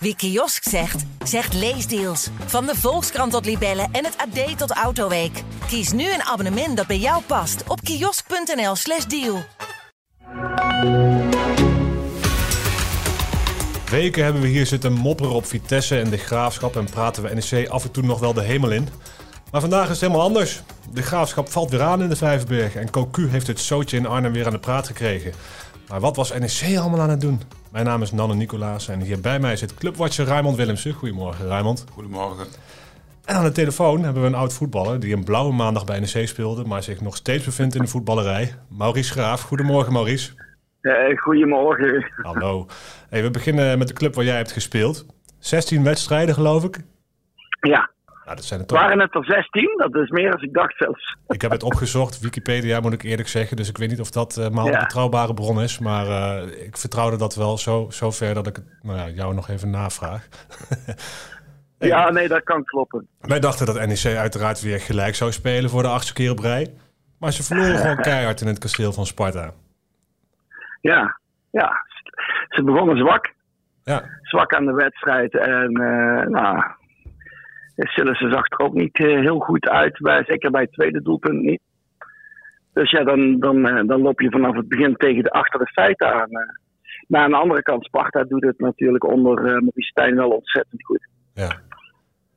Wie kiosk zegt, zegt leesdeals. Van de Volkskrant tot Libellen en het AD tot Autoweek. Kies nu een abonnement dat bij jou past op kiosk.nl/slash deal. Weken hebben we hier zitten mopperen op Vitesse en de Graafschap en praten we NEC af en toe nog wel de hemel in. Maar vandaag is het helemaal anders. De Graafschap valt weer aan in de Vijverberg en Cocu heeft het zootje in Arnhem weer aan de praat gekregen. Maar wat was NEC allemaal aan het doen? Mijn naam is Nanne Nicolaas en hier bij mij zit clubwatcher Raymond Willemsen. Goedemorgen Raymond. Goedemorgen. En aan de telefoon hebben we een oud voetballer die een blauwe maandag bij NEC speelde, maar zich nog steeds bevindt in de voetballerij. Maurice Graaf. Goedemorgen Maurice. Uh, goedemorgen. Hallo. Hey, we beginnen met de club waar jij hebt gespeeld. 16 wedstrijden geloof ik. Ja. Nou, dat zijn er toch... Waren het er 16? Dat is meer dan ik dacht zelfs. Ik heb het opgezocht, Wikipedia moet ik eerlijk zeggen. Dus ik weet niet of dat uh, maar een betrouwbare bron is. Maar uh, ik vertrouwde dat wel zo, zo ver dat ik het nou ja, jou nog even navraag. hey, ja, nee, dat kan kloppen. Wij dachten dat NEC uiteraard weer gelijk zou spelen voor de achtste keer op rij. Maar ze verloren gewoon keihard in het kasteel van Sparta. Ja, ja. Ze begonnen zwak. Ja. Zwak aan de wedstrijd. En uh, nou, Sillissen zag er ook niet uh, heel goed uit. Bij, zeker bij het tweede doelpunt niet. Dus ja, dan, dan, uh, dan loop je vanaf het begin tegen de achter de feiten aan. maar aan de andere kant, Sparta doet het natuurlijk onder uh, Maurice Stijn wel ontzettend goed. Ja,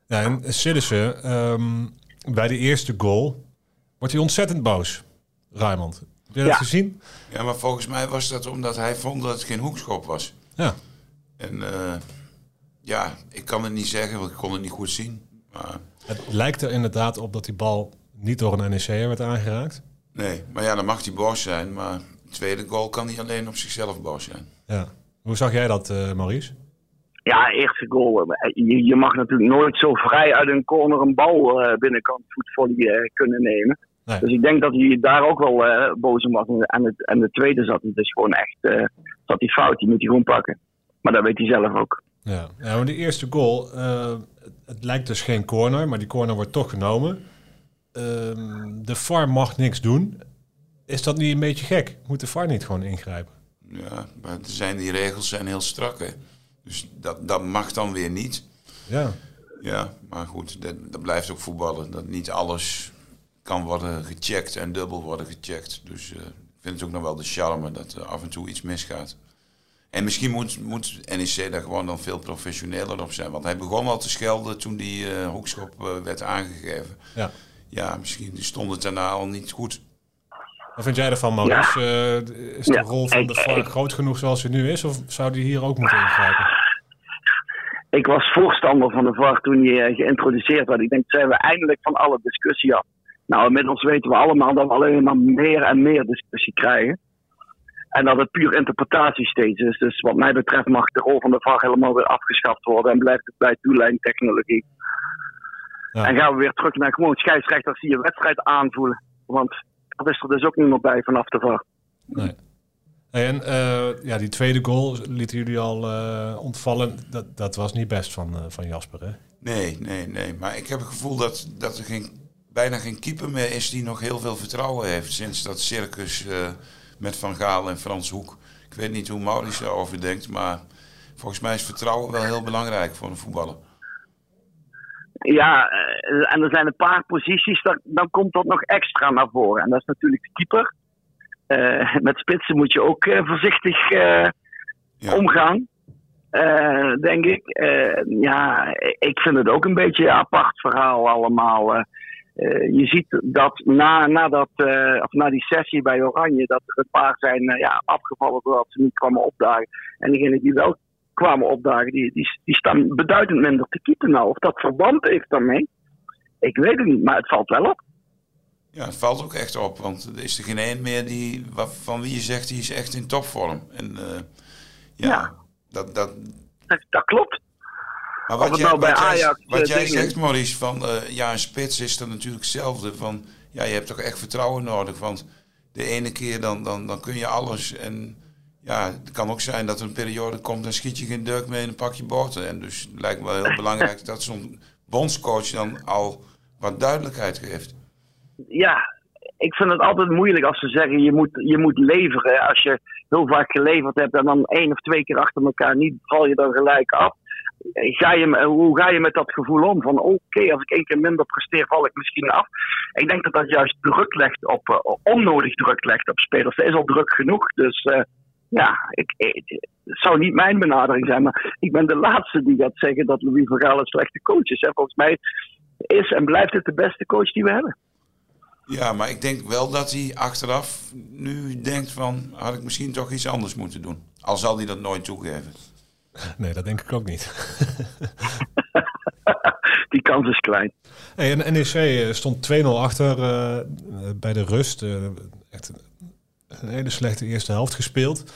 ja en Sillissen, um, bij de eerste goal wordt hij ontzettend boos. Raymond, heb je dat gezien? Ja, maar volgens mij was dat omdat hij vond dat het geen hoekschop was. Ja. En eh, ja, ik kan het niet zeggen, want ik kon het niet goed zien. Maar, Het lijkt er inderdaad op dat die bal niet door een NEC'er werd aangeraakt. nee, maar ja, dan mag hij boos zijn. Maar de tweede goal kan hij alleen op zichzelf boos zijn. Ja. Hoe zag jij dat, eh, Maurice? Ja, eerste goal. Je, je mag natuurlijk nooit zo vrij uit een corner een bal uh, binnenkant voetvolley uh, kunnen nemen. Nee. Dus ik denk dat hij daar ook wel uh, boos om was. En, het, en de tweede zat hij dus gewoon echt uh, zat hij fout. Die moet hij gewoon pakken. Maar dat weet hij zelf ook. Ja, ja maar de eerste goal, uh, het, het, lijkt dus geen corner, maar die corner wordt toch genomen. Uh, de VAR mag niks doen. Is dat niet een beetje gek? Moet de VAR niet gewoon ingrijpen? Ja, maar zijn, die regels zijn heel strak. Hè? Dus dat, dat mag dan weer niet. Ja. Ja, maar goed, dat, dat blijft ook voetballen. Dat niet alles kan worden gecheckt en dubbel worden gecheckt. Dus uh, ik vind het ook nog wel de charme dat er af en toe iets misgaat. En misschien moet, moet NEC daar gewoon dan veel professioneler op zijn. Want hij begon al te schelden toen die uh, hoekschop uh, werd aangegeven. Ja. ja, misschien stond het daarna al niet goed. Wat vind jij ervan, Maurice? Ja. is de ja, rol van de VAR groot genoeg zoals hij nu is? Of zou die hier ook moeten ingrijpen? Ik was voorstander van de VAR toen hij geïntroduceerd werd. Ik denk, zijn we eindelijk van alle discussie af. Nou, inmiddels weten we allemaal dat we alleen maar meer en meer discussie krijgen. En dat het puur interpretatie steeds is. Dus wat mij betreft mag de rol van de VAR helemaal weer afgeschaft worden. En blijft het bij toelijntechnologie. Ja. En gaan we weer terug naar gewoon scheidsrechters die een wedstrijd aanvoelen. Want dat is er dus ook niet meer bij vanaf de VAR. Nee. En uh, ja, die tweede goal lieten jullie al uh, ontvallen. Dat, dat was niet best van, uh, van Jasper, hè? Nee, nee, nee. Maar ik heb het gevoel dat, dat er geen, bijna geen keeper meer is die nog heel veel vertrouwen heeft. Sinds dat circus met Van Gaal en Frans Hoek. Ik weet niet hoe Maurice daarover denkt, maar volgens mij is vertrouwen wel heel belangrijk voor een voetballer. Ja, en er zijn een paar posities, dan, dan komt dat nog extra naar voren. En dat is natuurlijk de keeper. Uh, met spitsen moet je ook uh, voorzichtig uh, ja. omgaan, denk ik. ja, ik vind het ook een beetje een apart verhaal allemaal. Je ziet dat na, na, dat, of na die sessie bij Oranje, dat er een paar zijn ja, afgevallen doordat ze niet kwamen opdagen. En diegenen die wel kwamen opdagen, die, die, die staan beduidend minder te keepen nou. Of dat verband heeft daarmee, ik weet het niet, maar het valt wel op. Ja, het valt ook echt op, want er is er geen één meer die, van wie je zegt, die is echt in topvorm. En ja, ja, Dat, dat... dat... Dat klopt. Maar wat, jij, nou wat, Ajax, jij, wat jij zegt, Maurice, van uh, ja, een spits is dan natuurlijk hetzelfde. Van, ja, je hebt toch echt vertrouwen nodig, want de ene keer dan, dan, dan kun je alles. En ja, het kan ook zijn dat er een periode komt, dan schiet je geen deuk mee en dan pak je boten. En dus het lijkt me wel heel belangrijk dat zo'n bondscoach dan al wat duidelijkheid geeft ja, ik vind het altijd moeilijk als ze zeggen je moet, je moet leveren. Als je heel vaak geleverd hebt en dan één of twee keer achter elkaar niet, val je dan gelijk af. Hoe ga je met dat gevoel om? Van oké, als ik één keer minder presteer, val ik misschien af. Ik denk dat dat juist druk legt op, uh, onnodig druk legt op spelers. Er is al druk genoeg, dus uh, ja, ik, het zou niet mijn benadering zijn. Maar ik ben de laatste die gaat zeggen dat Louis van Gaal een slechte coach is. Hè. Volgens mij is en blijft het de beste coach die we hebben. Ja, maar ik denk wel dat hij achteraf nu denkt van... had ik misschien toch iets anders moeten doen. Al zal hij dat nooit toegeven. Nee, dat denk ik ook niet. Die kans is klein. Hey, en NEC eh, stond 2-0 achter uh, bij de rust. Uh, echt een hele slechte eerste helft gespeeld.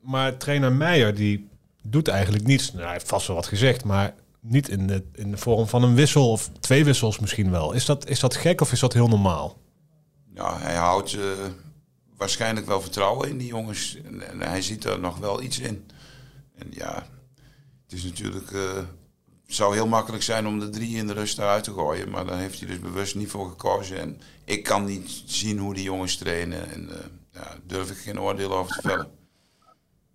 Maar trainer Meijer die doet eigenlijk niets. Nou, hij heeft vast wel wat gezegd, maar niet in de, in de vorm van een wissel of twee wissels misschien wel. Is dat, is dat gek of is dat heel normaal? Ja, hij houdt uh, waarschijnlijk wel vertrouwen in die jongens. En, en, hij ziet er nog wel iets in. En ja, het is natuurlijk. Uh, zou heel makkelijk zijn om de drie in de rust eruit te gooien. Maar daar heeft hij dus bewust niet voor gekozen. En ik kan niet zien hoe die jongens trainen. En uh, ja, durf ik geen oordeel over te vellen.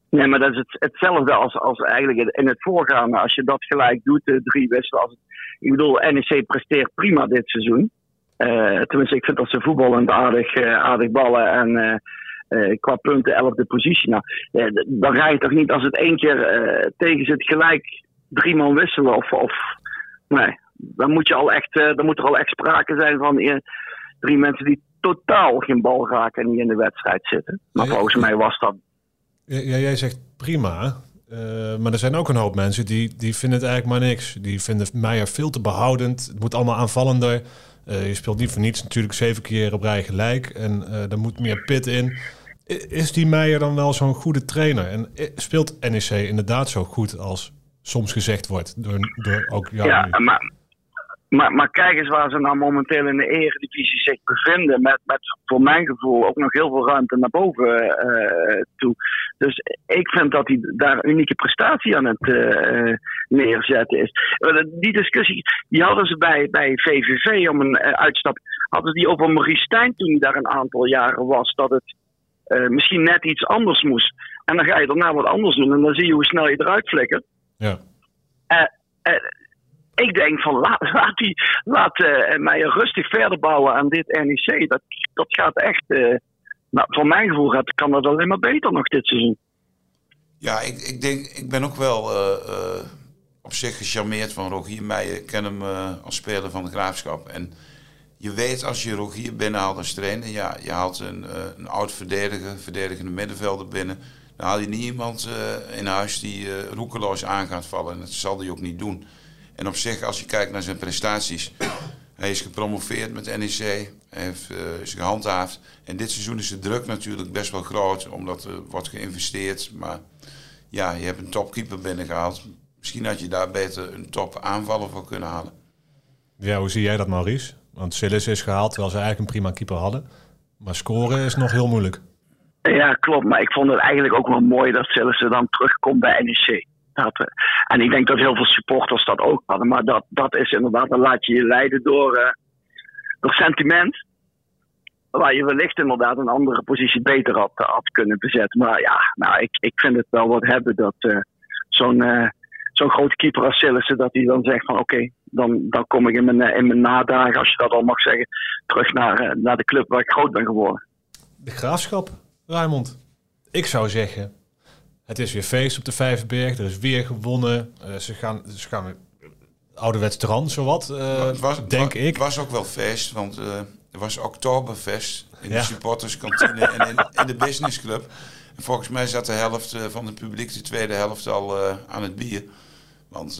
Nee, maar dat is het, hetzelfde als, als eigenlijk in het voorgaande. Als je dat gelijk doet, de drie. Als, ik bedoel, NEC presteert prima dit seizoen. Uh, tenminste, ik vind dat ze voetballend aardig, aardig ballen en uh, qua punten elfde positie. Nou, dan ga je toch niet als het één keer tegen zit gelijk drie man wisselen. Of, of nee, dan moet, je al echt, dan moet er al echt sprake zijn van drie mensen die totaal geen bal raken en niet in de wedstrijd zitten. Maar volgens mij was dat ja, jij zegt prima. Uh, maar er zijn ook een hoop mensen die, die vinden het eigenlijk maar niks. Die vinden Meijer veel te behoudend. Het moet allemaal aanvallender. Uh, je speelt niet voor niets natuurlijk zeven keer op rij gelijk. En uh, er moet meer pit in. Is die Meijer dan wel zo'n goede trainer? En speelt NEC inderdaad zo goed als soms gezegd wordt door, door ook jou? Ja, maar maar, maar kijk eens waar ze nou momenteel in de Eredivisie zich bevinden. Met, met voor mijn gevoel ook nog heel veel ruimte naar boven uh, toe. Dus ik vind dat hij daar een unieke prestatie aan het uh, neerzetten is. Die discussie die hadden ze bij, bij VVV om een uitstap. Hadden die over Maurice Stijn toen hij daar een aantal jaren was. Dat het misschien net iets anders moest. En dan ga je daarna wat anders doen. En dan zie je hoe snel je eruit flikkert. Ja ik denk van laat, laat, die, laat uh, mij rustig verder bouwen aan dit NEC. Dat, dat gaat echt, uh, nou, voor mijn gevoel gaat, kan dat alleen maar beter nog dit seizoen. Ja, ik, ik denk, ik ben ook wel uh, op zich gecharmeerd van Rogier Meijer. Ik ken hem als speler van de Graafschap. En je weet als je Rogier binnenhaalt als trainer, ja, je haalt een, een oud verdediger, verdedigende middenvelder binnen. Dan haal je niet iemand in huis die roekeloos aan gaat vallen. En dat zal hij ook niet doen. En op zich, als je kijkt naar zijn prestaties. Hij is gepromoveerd met NEC. Heeft, uh, is gehandhaafd. En dit seizoen is de druk natuurlijk best wel groot. Omdat er wordt geïnvesteerd. Maar ja, je hebt een topkeeper binnengehaald. Misschien had je daar beter een top aanvaller voor kunnen halen. Ja, hoe zie jij dat Maurice? Want Silas is gehaald terwijl ze eigenlijk een prima keeper hadden. Maar scoren is nog heel moeilijk. Ja, klopt. Maar ik vond het eigenlijk ook wel mooi dat Silas dan terugkomt bij NEC. Eh, en ik denk dat heel veel supporters dat ook hadden. Maar dat, dat is inderdaad, dan laat je je leiden door, uh, sentiment. Waar je wellicht inderdaad een andere positie beter had, had kunnen bezetten. Maar ja, nou, ik, ik vind het wel wat hebben dat zo'n zo'n grote keeper als Sillissen, dat hij dan zegt van oké, dan, dan kom ik in mijn, in mijn nadagen, als je dat al mag zeggen, terug naar, naar de club waar ik groot ben geworden. De graafschap, Raymond. Ik zou zeggen, het is weer feest op de Vijverberg. Er is weer gewonnen. Uh, ze gaan, ze gaan ouderwets dran, zowat, uh, was, denk ik. Het was ook wel feest, want uh, er was Oktoberfest in de supporterskantine en in, in, de businessclub. En volgens mij zat de helft van het publiek, de tweede helft, al aan het bier. Want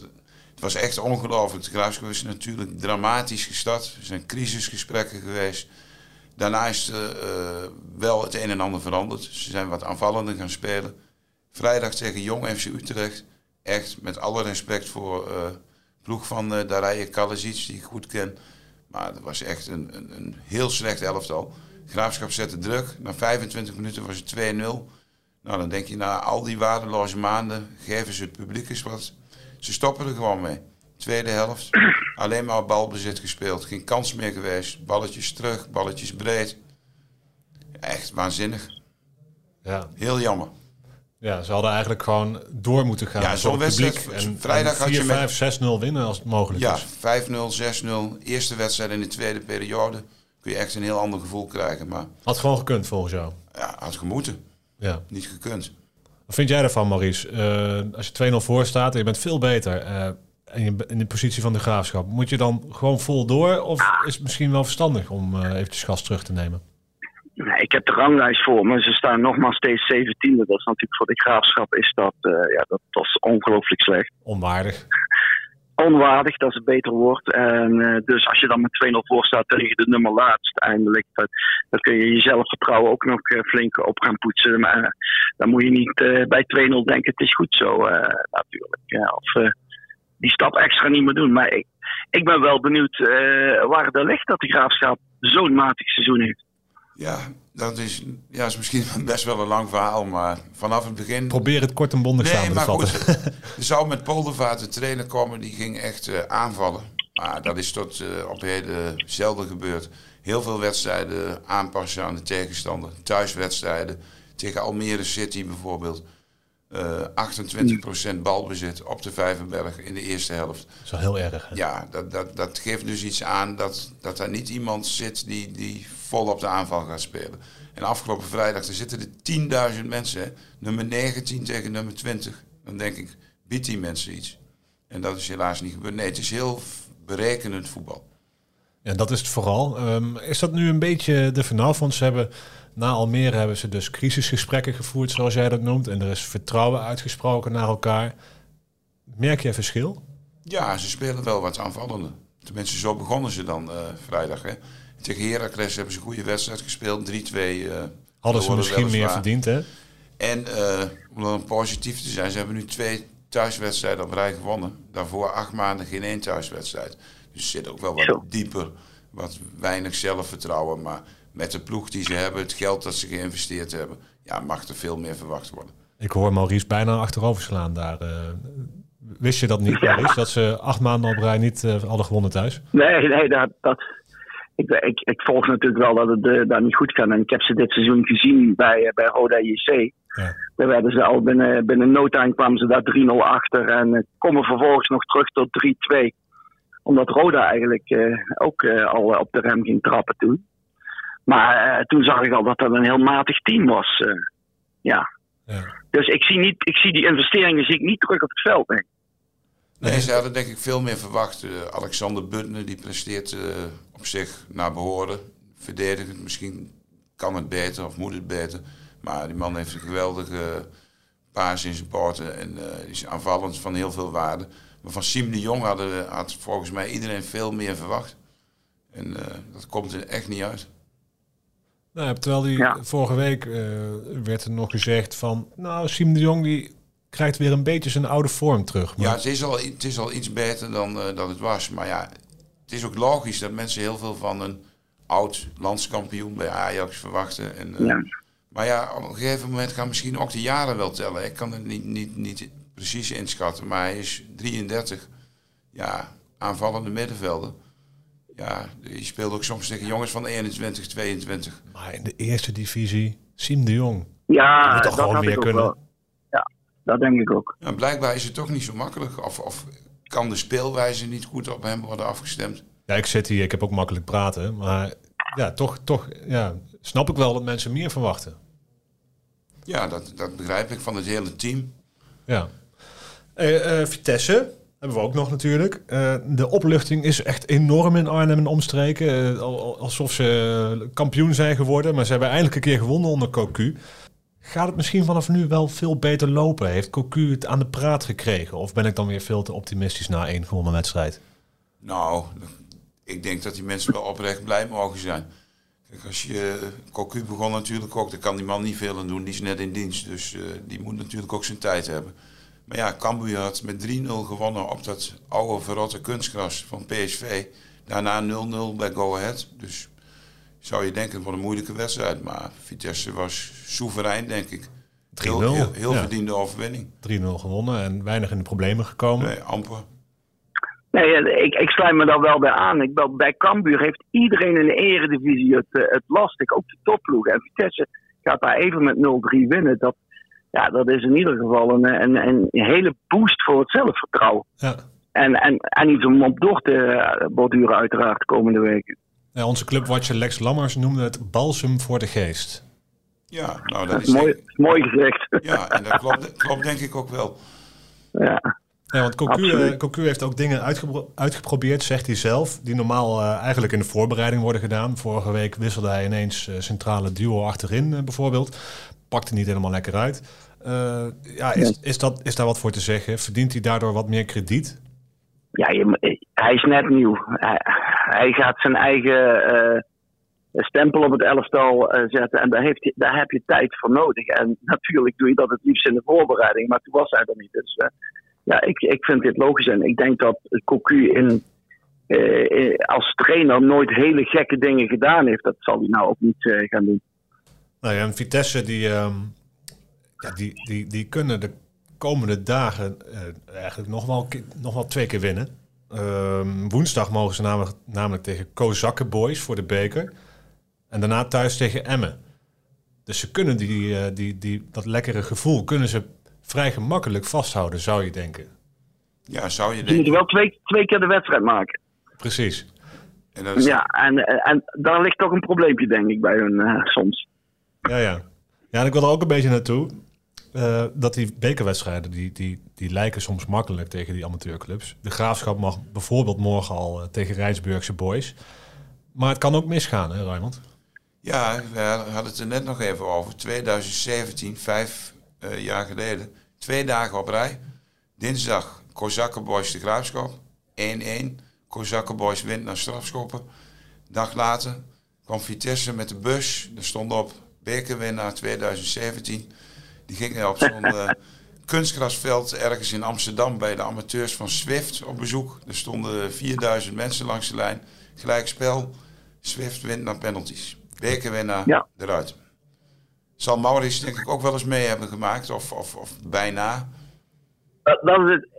het was echt ongelooflijk. Graafschap is natuurlijk dramatisch gestart. Er zijn crisisgesprekken geweest. Daarna is er wel het een en ander veranderd. Ze zijn wat aanvallender gaan spelen. Vrijdag tegen Jong FC Utrecht. Echt met alle respect voor uh, ploeg van uh, Darije Kalasic, die ik goed ken. Maar het was echt een, een, een, heel slecht elftal. Graafschap zette druk. Na 25 minuten was het 2-0. Nou, dan denk je, na al die waardeloze maanden geven ze het publiek eens wat. Ze stoppen er gewoon mee. Tweede helft, alleen maar balbezit gespeeld. Geen kans meer geweest. Balletjes terug, balletjes breed. Echt waanzinnig. Ja. Heel jammer. Ja, ze hadden eigenlijk gewoon door moeten gaan. Ja, zo'n wedstrijd. En, vrijdag had je met 5, 6-0 winnen als het mogelijk ja, is. Ja, 5-0, 6-0. Eerste wedstrijd in de tweede periode. Kun je echt een heel ander gevoel krijgen. Maar... Had gewoon gekund volgens jou? Ja, had gemoeten. Ja. Niet gekund. Wat vind jij ervan, Maurice? Uh, als je 2-0 voor staat en je bent veel beter. Uh, en je in de positie van de graafschap. Moet je dan gewoon vol door? Of is het misschien wel verstandig om uh, eventjes gas terug te nemen? Nee, ik heb de ranglijst voor me. Ze staan nog maar steeds 17e. Dat is natuurlijk voor de graafschap is dat, ja, dat, dat is ongelooflijk slecht. Onwaardig. Onwaardig, dat een beter woord. En, uh, dus als je dan met 2-0 voor staat tegen de nummer laatst eindelijk, dat, kun je jezelf vertrouwen ook nog uh, flink op gaan poetsen. Maar dan moet je niet bij 2-0 denken, het is goed zo natuurlijk. Ja, of die stap extra niet meer doen. Maar ik, ik ben wel benieuwd waar het ligt dat de graafschap zo'n matig seizoen heeft. Ja, dat is, ja, is misschien best wel een lang verhaal, maar vanaf het begin... Probeer het kort en bondig nee, samen te vatten. Er zou met Poldervaart een trainer komen die ging echt uh, aanvallen. Maar dat is tot uh, op heden zelden gebeurd. Heel veel wedstrijden aanpassen aan de tegenstander. Thuiswedstrijden. Tegen Almere City bijvoorbeeld. Uh, 28% balbezit op de Vijverberg in de eerste helft. Dat is wel heel erg. Hè? Ja, dat, dat, dat geeft dus iets aan dat, dat er niet iemand zit die, die vol op de aanval gaat spelen. En afgelopen vrijdag er zitten er 10.000 mensen. Nummer 19 tegen nummer 20. Dan denk ik, biedt die mensen iets. En dat is helaas niet gebeurd. Nee, het is heel berekenend voetbal. Ja, dat is het vooral. Um, is dat nu een beetje de? Ze hebben na Almere hebben ze dus crisisgesprekken gevoerd, zoals jij dat noemt. En er is vertrouwen uitgesproken naar elkaar. Merk je verschil? Ja, ze spelen wel wat aanvallender. Tenminste, zo begonnen ze dan uh, vrijdag. Hè. Tegen Heracles hebben ze een goede wedstrijd gespeeld. 3-2. Uh, eh, Hadden ze misschien meer verdiend, hè? En uh, om dan positief te zijn, ze hebben nu twee thuiswedstrijden op rij gewonnen. Daarvoor acht maanden geen één thuiswedstrijd. Dus zit ook wel wat dieper, wat weinig zelfvertrouwen. Maar met de ploeg die ze hebben, het geld dat ze geïnvesteerd hebben, ja, mag er veel meer verwacht worden. Ik hoor Maurice bijna achterover slaan daar. Uh, wist je dat niet, Maurice? Dat ze acht maanden op rij niet uh, hadden gewonnen thuis? Nee, nee, dat, dat, ik, ik, ik volg natuurlijk wel dat het uh, daar niet goed gaat. En ik heb ze dit seizoen gezien bij, bij Roda JC. Ja. Daar werden ze al binnen, binnen no time kwamen ze daar 3-0 achter. En komen vervolgens nog terug tot 3-2. Omdat Roda eigenlijk ook al op de rem ging trappen toen. Maar uh, toen zag ik al dat dat een heel matig team was. Uh, ja. ja. Dus ik zie, niet, ik zie die investeringen zie ik niet terug op het veld. Denk Nee, ze hadden denk ik veel meer verwacht. Uh, Alexander Butner die presteert op zich naar behoren. Verdedigend misschien kan het beter of moet het beter. Maar die man heeft een geweldige paas in zijn poorten. En is aanvallend van heel veel waarde. Maar van Siem de Jong hadden, had volgens mij iedereen veel meer verwacht. En dat komt er echt niet uit. Nou, terwijl die vorige week uh, werd er nog gezegd van, nou, Siem de Jong die krijgt weer een beetje zijn oude vorm terug. Maar... Ja, het is, al, het is al iets beter dan uh, dat het was. Maar ja, het is ook logisch dat mensen heel veel van een oud landskampioen bij Ajax verwachten. En, uh, ja. Maar ja, op een gegeven moment gaan misschien ook de jaren wel tellen. Ik kan het niet, niet, niet precies inschatten, maar hij is 33. Ja, aanvallende middenvelder. Ja, je speelt ook soms tegen jongens van 21, 22. Maar in de eerste divisie, Siem de Jong. Ja, dat gewoon meer kunnen. Wel. Ja, dat denk ik ook. Ja, blijkbaar is het toch niet zo makkelijk. Of, of kan de speelwijze niet goed op hem worden afgestemd? Ja, ik zit hier, ik heb ook makkelijk praten. Maar ja, toch, toch ja, snap ik wel dat mensen meer verwachten. Ja, dat, dat begrijp ik van het hele team. Ja. Uh, Vitesse, hebben we ook nog natuurlijk. Uh, de opluchting is echt enorm in Arnhem en omstreken. Alsof ze kampioen zijn geworden. Maar ze hebben eindelijk een keer gewonnen onder Cocu. Gaat het misschien vanaf nu wel veel beter lopen? Heeft Cocu het aan de praat gekregen? Of ben ik dan weer veel te optimistisch na één gewonnen wedstrijd? Nou, ik denk dat die mensen wel oprecht blij mogen zijn. Kijk, als je Cocu begon natuurlijk ook, dan kan die man niet veel aan doen. Die is net in dienst, dus uh, die moet natuurlijk ook zijn tijd hebben. Maar ja, Cambuur had met 3-0 gewonnen op dat oude verrotte kunstgras van PSV. Daarna 0-0 bij Go Ahead. Dus zou je denken, wat een moeilijke wedstrijd. Maar Vitesse was soeverein, denk ik. 3-0. Heel, heel, heel verdiende overwinning. 3-0 gewonnen en weinig in de problemen gekomen. Nee, amper. Nee, ik, ik sluit me daar wel bij aan. Ik, bij Cambuur heeft iedereen in de eredivisie het, eh, het lastig. Ook de topploegen. En Vitesse gaat daar even met 0-3 winnen. Dat, Ja, dat is in ieder geval een, een, een hele boost voor het zelfvertrouwen. Ja. En, en, en iets om op door te borduren uiteraard de komende weken. Ja, onze clubwatcher Lex Lammers noemde het balsem voor de geest. Ja, nou dat, is, mooi, mooi gezegd. Ja, en dat klopt, klopt denk ik ook wel. Ja. Ja, want Cocu, uh, Cocu heeft ook dingen uitgeprobeerd, zegt hij zelf, die normaal uh, eigenlijk in de voorbereiding worden gedaan. Vorige week wisselde hij ineens uh, centrale duo achterin bijvoorbeeld. Pakte niet helemaal lekker uit. ja, is, is, dat, is daar wat voor te zeggen? Verdient hij daardoor wat meer krediet? Ja, je, hij is net nieuw. Hij, hij gaat zijn eigen stempel op het elftal zetten en daar, heeft, daar heb je tijd voor nodig. En natuurlijk doe je dat het liefst in de voorbereiding, maar toen was hij er niet. Dus ja, ik, ik vind dit logisch. En ik denk dat Cocu in, eh, als trainer nooit hele gekke dingen gedaan heeft. Dat zal hij nou ook niet eh, gaan doen. Nou ja, en Vitesse die, uh, ja, die, die, die kunnen de komende dagen uh, eigenlijk nog wel, nog wel twee keer winnen. Ehm, woensdag mogen ze namelijk, namelijk tegen Kozakken Boys voor de beker. En daarna thuis tegen Emmen. Dus ze kunnen die, die, die, dat lekkere gevoel kunnen ze vrij gemakkelijk vasthouden, zou je denken. Ja, zou je denken. Je moet wel twee, twee keer de wedstrijd maken. Precies. En is... Ja, en, en daar ligt toch een probleempje, denk ik, bij hun uh, soms. Ja, ja. Ja, en ik wil er ook een beetje naartoe. Uh, dat die bekerwedstrijden, die, die, die lijken soms makkelijk tegen die amateurclubs. De Graafschap mag bijvoorbeeld morgen al uh, tegen Rijnsburgse Boys. Maar het kan ook misgaan, hè Raymond? Ja, we hadden het er net nog even over. 2017, vijf uh, jaar geleden. Twee dagen op rij. Dinsdag Kozakkenboys de Graafschap. 1-1. Kozakkenboys wint naar strafschoppen. Dag later kwam Vitesse met de bus. Er stond op bekerwinnaar 2017. Die gingen op zo'n uh, kunstgrasveld ergens in Amsterdam bij de amateurs van Swift op bezoek. Er stonden 4000 mensen langs de lijn. Gelijkspel. Swift wint naar penalties. Bekerwinnaar ja. eruit zal Maurits denk ik ook wel eens mee hebben gemaakt, of, of, of bijna. Dat, is het.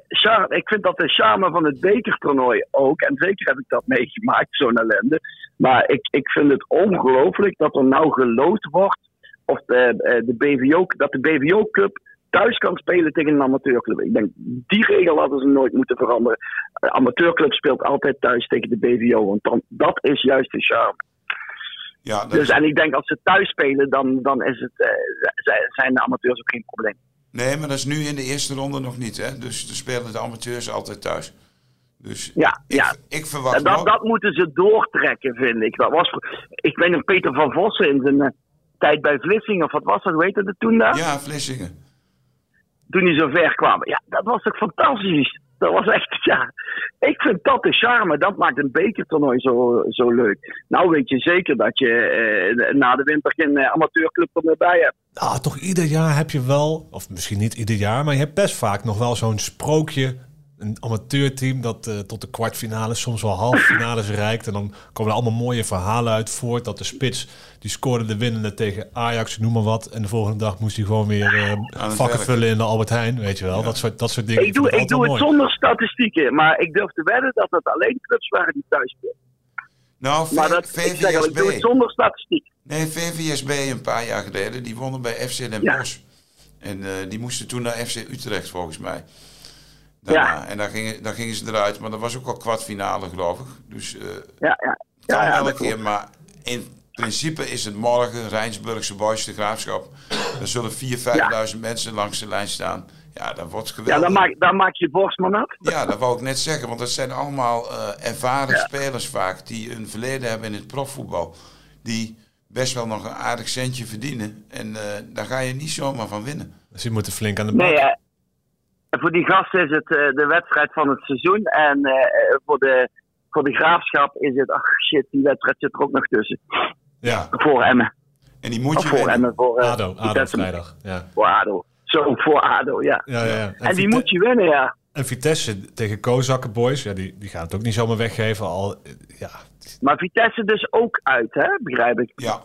Ik vind dat de charme van het bekertoernooi ook. En zeker heb ik dat meegemaakt, zo'n ellende. Maar ik, ik vind het ongelooflijk dat er nou geloot wordt. Of de, eh, de BVO, dat de BVO-club thuis kan spelen tegen een amateurclub. Ik denk, die regel hadden ze nooit moeten veranderen. De amateurclub speelt altijd thuis tegen de BVO. Want dan, dat is juist de charme. Ja, dus, En ik denk als ze thuis spelen, dan, dan is het, uh, zijn de amateurs ook geen probleem. Nee, maar dat is nu in de eerste ronde nog niet. Hè? Dus de spelen de amateurs altijd thuis. Dus ja, ik, ja. ik verwacht. dat, dat moeten ze doortrekken, vind ik. Dat was, ik weet nog Peter van Vossen in zijn uh, tijd bij Vlissingen, of wat was dat? Weet je dat toen daar? Ja, Vlissingen. Toen hij zo ver kwam. Ja, dat was toch fantastisch. Dat was echt, ja. Ik vind dat de charme. Dat maakt een bekertoernooi zo, zo leuk. Nou weet je zeker dat je eh, na de winter geen eh, amateurclub erbij hebt. Ah, toch ieder jaar heb je wel, of misschien niet ieder jaar, maar je hebt best vaak nog wel zo'n sprookje een amateurteam dat uh, tot de kwartfinale, soms wel halffinales reikt. En dan komen er allemaal mooie verhalen uit voort. Dat de spits, die scoorde de winnende tegen Ajax, noem maar wat. En de volgende dag moest hij gewoon weer uh, vakken vullen in de Albert Heijn. Weet je wel, dat, soort, dat soort dingen. Ik doe, ik doe het zonder statistieken, maar ik durf te wedden dat het alleen clubs waren die thuis spelen. Nou, maar dat, VVSB. Ik, zeg, ik doe het zonder statistiek. Nee, VVSB een paar jaar geleden, die wonnen bij FC Den Bosch. En uh, die moesten toen naar FC Utrecht volgens mij ja. En dan gingen, dan gingen ze eruit, maar dat was ook al kwartfinale, geloof ik. Dus uh, ja, ja. ja, ja elke keer, maar in principe is het morgen Rijnsburgse Boys de Graafschap. Er zullen 4.000, 5.000 mensen langs de lijn staan. Ja, dat wordt geweldig. Ja, dan maak, dan maak je borst maar nat. Ja, dat wou ik net zeggen. Want dat zijn allemaal uh, ervaren spelers vaak die een verleden hebben in het profvoetbal. Die best wel nog een aardig centje verdienen. En uh, daar ga je niet zomaar van winnen. Dus je moet er flink aan de bak. Nee, voor die gasten is het uh, de wedstrijd van het seizoen. En uh, voor, de, voor de graafschap is het, ach shit, die wedstrijd zit er ook nog tussen. Ja. Voor Emmen. En die moet je voor Emmen. Voor, uh, ADO, ADO vrijdag. Ja. Voor ADO. Zo, voor ADO, ja. ja, ja, En, en die moet je winnen, ja. En Vitesse tegen Kozakken Boys, ja, die, die gaan het ook niet zomaar weggeven. Al, ja. Maar Vitesse dus ook uit, hè? begrijp ik. Ja.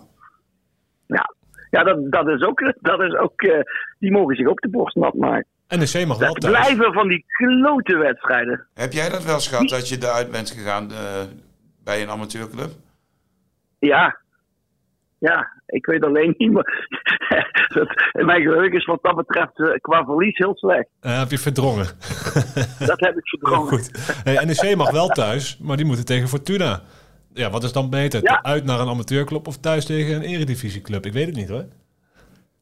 Ja, ja dat, dat is ook, dat is ook uh, die mogen zich ook de borst nat maken. NEC mag wel thuis. blijven van die klote wedstrijden. Heb jij dat wel eens gehad, dat je eruit bent gegaan uh, bij een amateurclub? Ja. ja, ik weet alleen niet meer. mijn geheugen is wat dat betreft uh, qua verlies heel slecht. Uh, heb je verdrongen? dat heb ik verdrongen. Goed. Hey, NEC mag wel thuis, maar die moeten tegen Fortuna. Ja, wat is dan beter? Uit naar een amateurclub of thuis tegen een eredivisieclub? Ik weet het niet hoor.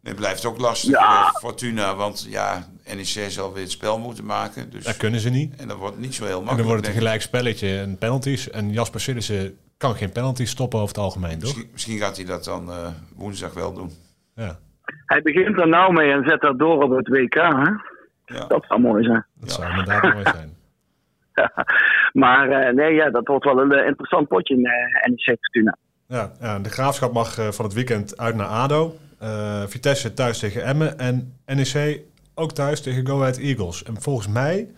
Het blijft ook lastig ja. voor Fortuna, want ja, NEC zal weer het spel moeten maken. Dus dat kunnen ze niet. En dat wordt niet zo heel makkelijk. En dan wordt het een gelijk spelletje en penalties. En Jasper Sillissen kan geen penalties stoppen over het algemeen, toch? Misschien, gaat hij dat dan uh, woensdag wel doen. Ja. Hij begint er nou mee en zet dat door op het WK, hè? Ja. Dat zou mooi zijn. Dat zou inderdaad mooi zijn. maar uh, nee, ja, dat wordt wel een uh, interessant potje in uh, NEC Fortuna. Ja, ja, de Graafschap mag van het weekend uit naar ADO. Vitesse thuis tegen Emmen. En NEC ook thuis tegen Go Ahead Eagles. En volgens mij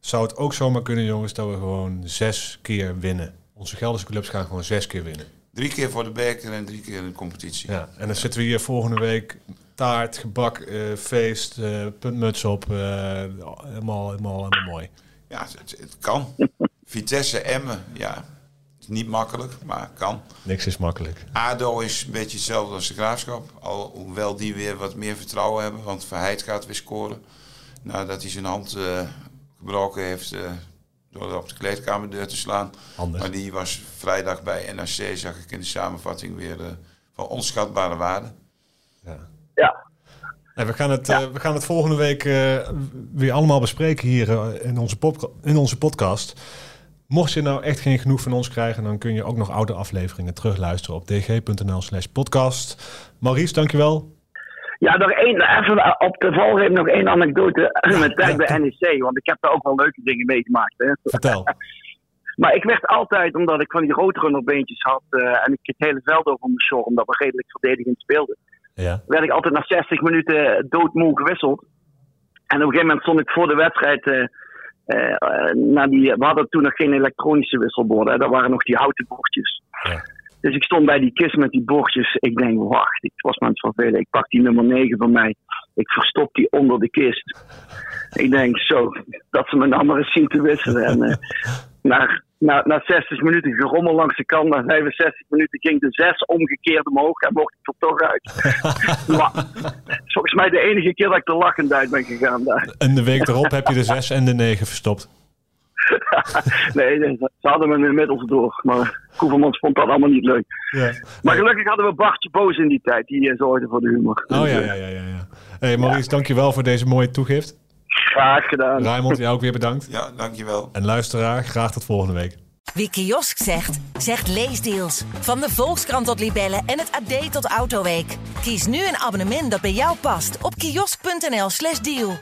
zou het ook zomaar kunnen, jongens, dat we gewoon zes keer winnen. Onze Gelderse clubs gaan gewoon zes keer winnen. Drie keer voor de beker en drie keer in de competitie. Ja, en dan zitten we hier volgende week taart, gebak, uh, feest, uh, puntmuts op. Uh, helemaal, helemaal, helemaal mooi. Ja, het, het kan. Vitesse, Emmen, ja. Niet makkelijk, maar kan. Niks is makkelijk. ADO is een beetje hetzelfde als de Graafschap. Alhoewel die weer wat meer vertrouwen hebben. Want Verheid gaat weer scoren. Nadat hij zijn hand gebroken heeft door op de kleedkamerdeur te slaan. Maar die was vrijdag bij NAC, zag ik in de samenvatting weer uh, van onschatbare waarde. Ja. ja. we, gaan het, uh, we gaan het volgende week uh, weer allemaal bespreken hier in, onze in onze podcast. Mocht je nou echt geen genoeg van ons krijgen, dan kun je ook nog oude afleveringen terugluisteren op dg.nl slash podcast. Maurice, dankjewel. Ja, nog één, even op de volgende nog één anekdote met tijd bij NEC. Want ik heb daar ook wel leuke dingen meegemaakt. Hè. Vertel. maar ik werd altijd, omdat ik van die grotere beentjes had uh, en ik het hele veld over mijn short, omdat we redelijk verdedigend speelden, ja. werd ik altijd na 60 minuten doodmoe gewisseld. En op een gegeven moment stond ik voor de wedstrijd. Uh, uh, die, we hadden toen nog geen elektronische wisselborden. Dat waren nog die houten bordjes. Ja. Dus ik stond bij die kist met die bordjes. Ik denk, wacht, ik was me aan het vervelen. Ik pak die nummer 9 van mij. Ik verstop die onder de kist. Ik denk, zo, dat ze me maar eens zien te wisselen. En uh, na, na, na 60 minuten gerommel langs de kant, na 65 minuten ging de 6 omgekeerd omhoog en mocht ik er toch uit. maar, volgens mij de enige keer dat ik er lachend uit ben gegaan daar. En de week erop heb je de 6 en de 9 verstopt. nee, ze hadden me inmiddels door. Maar Koevermans vond dat allemaal niet leuk. Ja. Maar gelukkig hadden we Bartje Boos in die tijd. Die zorgde voor de humor. Oh ja, ja, ja. ja, ja. Hey Maurice, ja. dankjewel voor deze mooie toegift. Graag gedaan. Raymond, jou ook weer bedankt. Ja, dankjewel. En luisteraar, graag tot volgende week. Wie kiosk zegt, zegt leesdeals. Van de Volkskrant tot Libellen en het AD tot Autoweek. Kies nu een abonnement dat bij jou past op kiosk.nl/slash deal.